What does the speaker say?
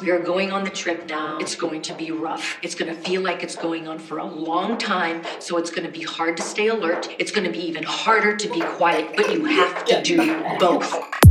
We are going on the trip now. It's going to be rough. It's going to feel like it's going on for a long time. So it's going to be hard to stay alert. It's going to be even harder to be quiet. But you have to do both.